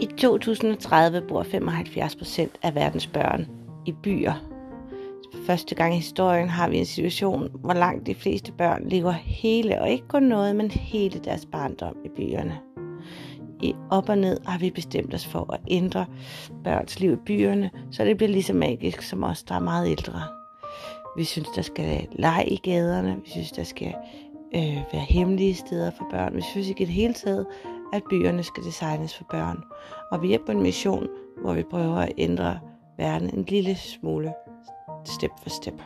I 2030 bor 75 procent af verdens børn i byer. Første gang i historien har vi en situation, hvor langt de fleste børn lever hele, og ikke kun noget, men hele deres barndom i byerne. I op og ned har vi bestemt os for at ændre børns liv i byerne, så det bliver lige så magisk som os, der er meget ældre. Vi synes, der skal lege i gaderne. Vi synes, der skal øh, være hemmelige steder for børn. Vi synes ikke i det hele taget, at byerne skal designes for børn. Og vi er på en mission, hvor vi prøver at ændre verden en lille smule step for step.